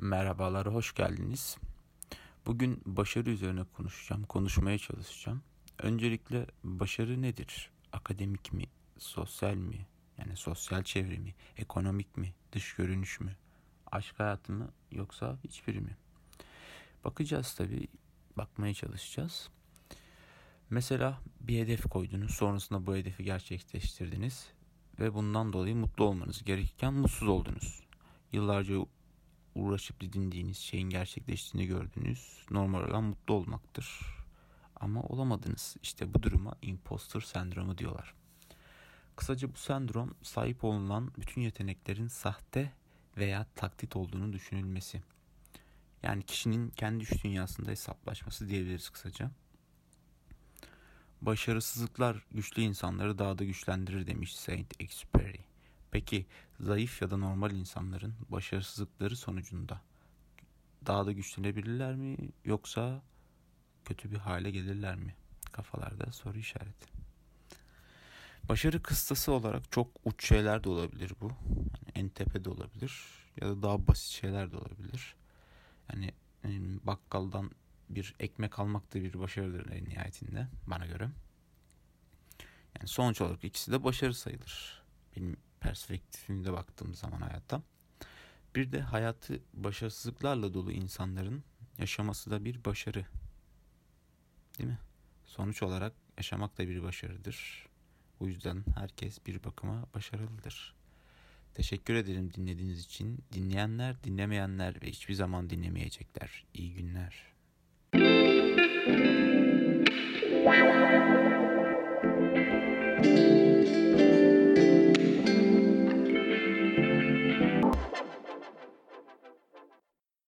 Merhabalar, hoş geldiniz. Bugün başarı üzerine konuşacağım, konuşmaya çalışacağım. Öncelikle başarı nedir? Akademik mi, sosyal mi, yani sosyal çevre mi, ekonomik mi, dış görünüş mü, aşk hayatı mı yoksa hiçbiri mi? Bakacağız tabii, bakmaya çalışacağız. Mesela bir hedef koydunuz, sonrasında bu hedefi gerçekleştirdiniz ve bundan dolayı mutlu olmanız gerekirken mutsuz oldunuz. Yıllarca uğraşıp didindiğiniz şeyin gerçekleştiğini gördüğünüz normal olan mutlu olmaktır. Ama olamadınız. İşte bu duruma imposter sendromu diyorlar. Kısaca bu sendrom sahip olunan bütün yeteneklerin sahte veya taklit olduğunu düşünülmesi. Yani kişinin kendi iş dünyasında hesaplaşması diyebiliriz kısaca. Başarısızlıklar güçlü insanları daha da güçlendirir demiş Saint Exupéry. Peki zayıf ya da normal insanların başarısızlıkları sonucunda daha da güçlenebilirler mi yoksa kötü bir hale gelirler mi? Kafalarda soru işareti. Başarı kıstası olarak çok uç şeyler de olabilir bu. Yani en tepe de olabilir ya da daha basit şeyler de olabilir. Yani bakkaldan bir ekmek almak da bir başarıdır en nihayetinde bana göre. Yani sonuç olarak ikisi de başarı sayılır. Benim perspektifinde baktığım zaman hayata. Bir de hayatı başarısızlıklarla dolu insanların yaşaması da bir başarı. Değil mi? Sonuç olarak yaşamak da bir başarıdır. O yüzden herkes bir bakıma başarılıdır. Teşekkür ederim dinlediğiniz için. Dinleyenler, dinlemeyenler ve hiçbir zaman dinlemeyecekler. İyi günler.